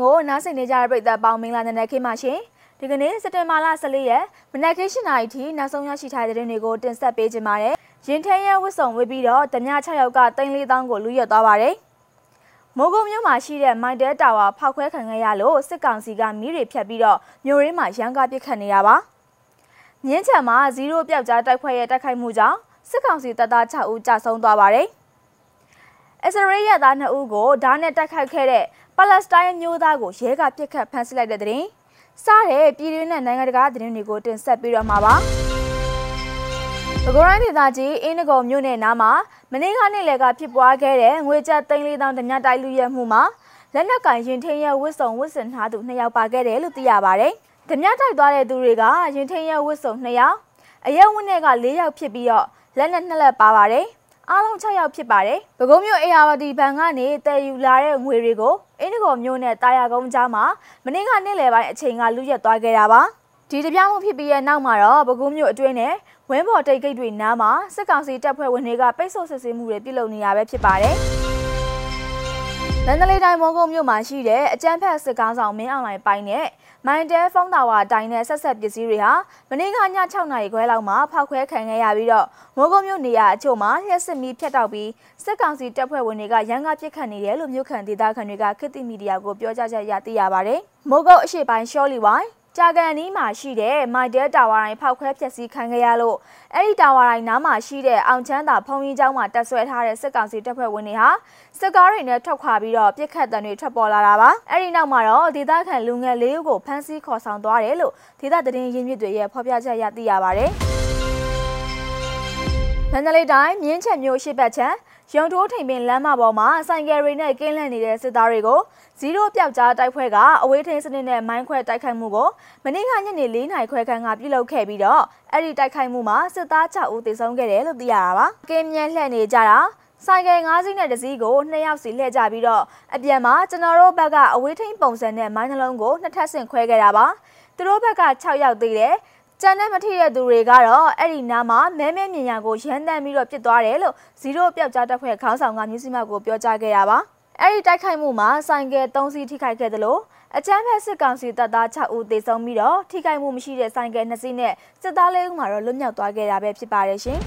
ကိုနားဆင်နေကြတဲ့ပရိသတ်ပေါင်းမင်္ဂလာနံနက်ခင်းပါရှင်ဒီကနေ့စက်တင်ဘာလ14ရက်မနက်ခင်း7:00နာရီထိနောက်ဆုံးရရှိထားတဲ့သတင်းတွေကိုတင်ဆက်ပေးကြပါမယ်ရင်ထဲရဲဝစ်စုံဝစ်ပြီးတော့ဓမြ6ယောက်က3400ကိုလူရက်သွားပါတယ်မိုးကုံမြို့မှာရှိတဲ့မိုင်တဲတာဝါဖောက်ခွဲခံခဲ့ရလို့စစ်ကောင်စီကမီးတွေဖြတ်ပြီးတော့မြို့ရင်းမှာရန်ကားပစ်ခတ်နေတာပါမြင်းချံမှာ0ပျောက်ကြားတိုက်ခွဲရဲ့တိုက်ခိုက်မှုကြောင့်စစ်ကောင်စီတပ်သား6ဦးကြာဆုံးသွားပါတယ်အစ္စရေးရသား2ဦးကိုဓာတ်နဲ့တိုက်ခိုက်ခဲ့တဲ့ ပါလက်စတိုင်းမျိုးသားကိုရဲကပြစ်ခတ်ဖမ်းဆီးလိုက်တဲ့တဲ့ရင်စားတဲ့ပြည်တွင်းနဲ့နိုင်ငံတကာသတင်းတွေကိုတင်ဆက်ပြီးတော့မှာပါ။ပဲခူးတိုင်းဒေသကြီးအင်းနဂုံမြို့နယ်နားမှာမနေ့ကနေ့လယ်ကဖြစ်ပွားခဲ့တဲ့ငွေကျပ်3,000တမြတိုက်လူရဲမှုမှာလက်နက်ကင်ရင်ထင်းရဲဝစ်စုံဝစ်စင်ထားသူ2ယောက်ပါခဲ့တယ်လို့သိရပါဗျ။တမြတိုက်သွားတဲ့သူတွေကရင်ထင်းရဲဝစ်စုံ2ယောက်အရက်ဝင်းတွေက4ယောက်ဖြစ်ပြီးတော့လက်နက်2လက်ပါပါတယ်။ အားလုံး6ယောက်ဖြစ်ပါတယ်။ပဲခူးမြို့အေယာဝတီဘဏ်ကနေတည်ယူလာတဲ့ငွေတွေကိုအင်းဒဂေါ်မြို့နဲ့တာယာကုန်းကြားမှာမနေ့ကနေ့လယ်ပိုင်းအချိန်ကလူရက်သွားခဲ့တာပါ။ဒီတပြားမှုဖြစ်ပြီးတဲ့နောက်မှာတော့ပဲခူးမြို့အတွင်းနဲ့ဝင်းဘော်တိတ်ဂိတ်တွေနားမှာစစ်ကောင်စီတပ်ဖွဲ့ဝင်တွေကပိတ်ဆို့စစ်ဆေးမှုတွေပြုလုပ်နေရပဲဖြစ်ပါတယ်။ လန်ဒလေးတိုင်းမော်ကုတ်မြို့မှာရှိတဲ့အကြမ်းဖက်စစ်ကားဆောင်မင်းအောင်လှိုင်ပိုင်းနဲ့မိုင်တဲဖုန်းတာဝါတိုင်းနဲ့ဆက်ဆက်ပစ္စည်းတွေဟာမနေ့ကည6နာရီခွဲလောက်မှာဖောက်ခွဲခံခဲ့ရပြီးတော့မိုးကုတ်မြို့နေရာအချို့မှာလျှက်စစ်မီးဖြတ်တောက်ပြီးစစ်ကောင်စီတပ်ဖွဲ့ဝင်တွေကရန်ကားပစ်ခတ်နေတယ်လို့မြို့ခံဒေသခံတွေကခေတ်သစ်မီဒီယာကိုပြောကြားချက်ရသိရပါတယ်။မိုးကုတ်အရှိပိုင်းရှောလီဝိုင်း ကြာကန်နီးမှာရှိတဲ့မိုက်တဲတာဝါတိုင်းဖောက်ခွဲဖျက်ဆီးခံခဲ့ရလို့အဲ့ဒီတာဝါတိုင်းနားမှာရှိတဲ့အောင်ချမ်းသာဖုံကြီးကျောင်းမှာတက်ဆွဲထားတဲ့စစ်ကောင်စီတပ်ဖွဲ့ဝင်တွေဟာစစ်ကားတွေနဲ့ထွက်ခွာပြီးတော့ပြစ်ခတ်တံတွေထွက်ပေါ်လာတာပါအဲ့ဒီနောက်မှာတော့ဒေသခံလူငယ်လေးဦးကိုဖမ်းဆီးခေါ်ဆောင်သွားတယ်လို့ဒေသသတင်းရင်းမြစ်တွေရဲ့ဖော်ပြချက်ရသိရပါတယ်မန္တလေးတိုင်းမြင်းချက်မြို့ရှိဘက်ချမ်း ရုံထိုးထိန်ပင်လမ်းမပေါ်မှာဆိုင်ကယ်တွေနဲ့ကင်းလှည့်နေတဲ့စစ်သားတွေကိုဇီရိုပျောက်ကြားတိုက်ဖွဲကအဝေးထိန်စနစ်နဲ့မိုင်းခွဲတိုက်ခိုက်မှုကိုမနေ့ကညနေ၄နာရီခွဲခန့်ကပြုလုပ်ခဲ့ပြီးတော့အဲ့ဒီတိုက်ခိုက်မှုမှာစစ်သား6ဦးသေဆုံးခဲ့တယ်လို့သိရတာပါ။ကင်းမြန်းလှည့်နေကြတာဆိုင်ကယ်၅စီးနဲ့တစ်စီးကိုနှစ်ယောက်စီလှည့်ကြပြီးတော့အပြန်မှာကျွန်တော်တို့ဘက်ကအဝေးထိန်ပုံစံနဲ့မိုင်းနှလုံးကိုနှစ်ထပ်ဆင့်ခွဲခဲ့တာပါ။သူတို့ဘက်က6ယောက်သေးတယ်။ ကျန်တဲ့မထိတဲ့သူတွေကတော့အဲ့ဒီနားမှာမဲမဲမြင်ရကိုရမ်းတမ်းပြီးတော့ပြစ်သွားတယ်လို့ဇီရိုပျောက်ကြားတပ်ဖွဲ့ခေါင်းဆောင်ကမြူးစီမတ်ကိုပြောကြားခဲ့တာပါအဲ့ဒီတိုက်ခိုက်မှုမှာဆိုင်ကယ်၃စီးထိခိုက်ခဲ့သလိုအကြမ်းဖက်စစ်ကောင်စီတပ်သား6ဦးသေဆုံးပြီးတော့ထိခိုက်မှုမရှိတဲ့ဆိုင်ကယ်2စီးနဲ့စစ်သား၄ဦးမှာတော့လွတ်မြောက်သွားခဲ့တာပဲဖြစ်ပါတယ်ရှင်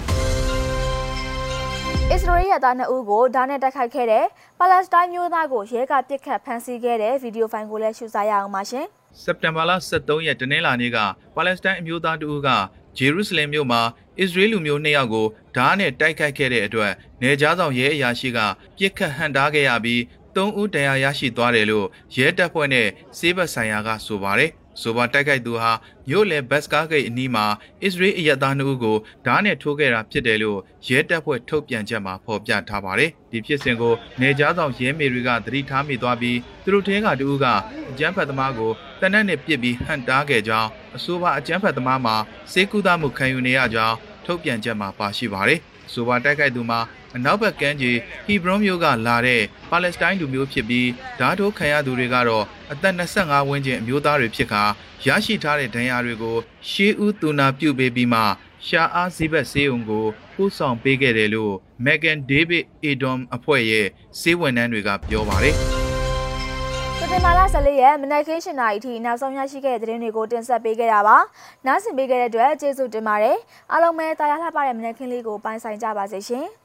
အစ္စရေးရသား2ဦးကိုဓာတ်နဲ့တိုက်ခိုက်ခဲ့တဲ့ပါလက်စတိုင်းမျိုးသားကိုရဲကပစ်ခတ်ဖမ်းဆီးခဲ့တဲ့ဗီဒီယိုဖိုင်ကိုလည်းရှုစားရအောင်ပါရှင်။ စက်တင်ဘာလ23ရက်တနင်္လာနေ့ကပါလက်စတိုင်းအမျိုးသားတဦးကဂျေရုဆလင်မြို့မှာအစ္စရေးလူမျိုးနှစ်ယောက်ကိုဓားနဲ့တိုက်ခိုက်ခဲ့တဲ့အတွက်နေကြားဆောင်ရဲအရာရှိကပြစ်ခတ်ဟန်တားခဲ့ရပြီး၃ဦးတရားရရှိသွားတယ်လို့ရဲတပ်ဖွဲ့နဲ့စေဘတ်ဆိုင်ရာကဆိုပါတယ်။ ဆိုပါတိုက်ခိုက်သူဟာမြို့လယ်ဘတ်စကားဂိတ်အနီးမှာအစ္စရေးအရက်သားနှုတ်ကိုဓားနဲ့ထိုးခဲ့တာဖြစ်တယ်လို့ရဲတပ်ဖွဲ့ထုတ်ပြန်ချက်မှာဖော်ပြထားပါတယ်။ဒီဖြစ်စဉ်ကိုနေကြားဆောင်ရဲမေတွေကသတိထားမိသွားပြီးသူတို့ထဲကတူဦးကအကြမ်းဖက်သမားကိုတနက်နဲ့ပစ်ပြီးဟန်တားခဲ့ကြောင်းအဆိုပါအကြမ်းဖက်သမားမှာစေကူသားမှုခံယူနေရကြောင်းထုတ်ပြန်ချက်မှာပါရှိပါတယ်။ဆိုပါတိုက်ခိုက်သူမှာ အနောက်ဘက်ကမ်းခြေဟီဘရွန်မြို့ကလာတဲ့ပါလက်စတိုင်းလူမျိုးဖြစ်ပြီးဓာတ်ထိုးခံရသူတွေကတော့အသက်25ဝန်းကျင်အမျိုးသားတွေဖြစ်ကာရရှိထားတဲ့ဒဏ်ရာတွေကိုရှေးဦးသူနာပြုပေးပြီးမှရှာအားဇီဘတ်ဆေးုံကိုပို့ဆောင်ပေးခဲ့တယ်လို့မက်ဂန်ဒေးဗစ်အေဒွန်အဖွဲ့ရဲ့စေဝန်ထမ်းတွေကပြောပါတယ်စက်တင်ဘာလ14ရက်မနက်ခင်း7:00နာရီထိနောက်ဆုံးရရှိခဲ့တဲ့သတင်းတွေကိုတင်ဆက်ပေးခဲ့တာပါ။နားဆင်ပေးခဲ့တဲ့အတွက်ကျေးဇူးတင်ပါတယ်။အားလုံးပဲတာယာလှပတဲ့မနက်ခင်းလေးကိုပိုင်ဆိုင်ကြပါစေရှင်။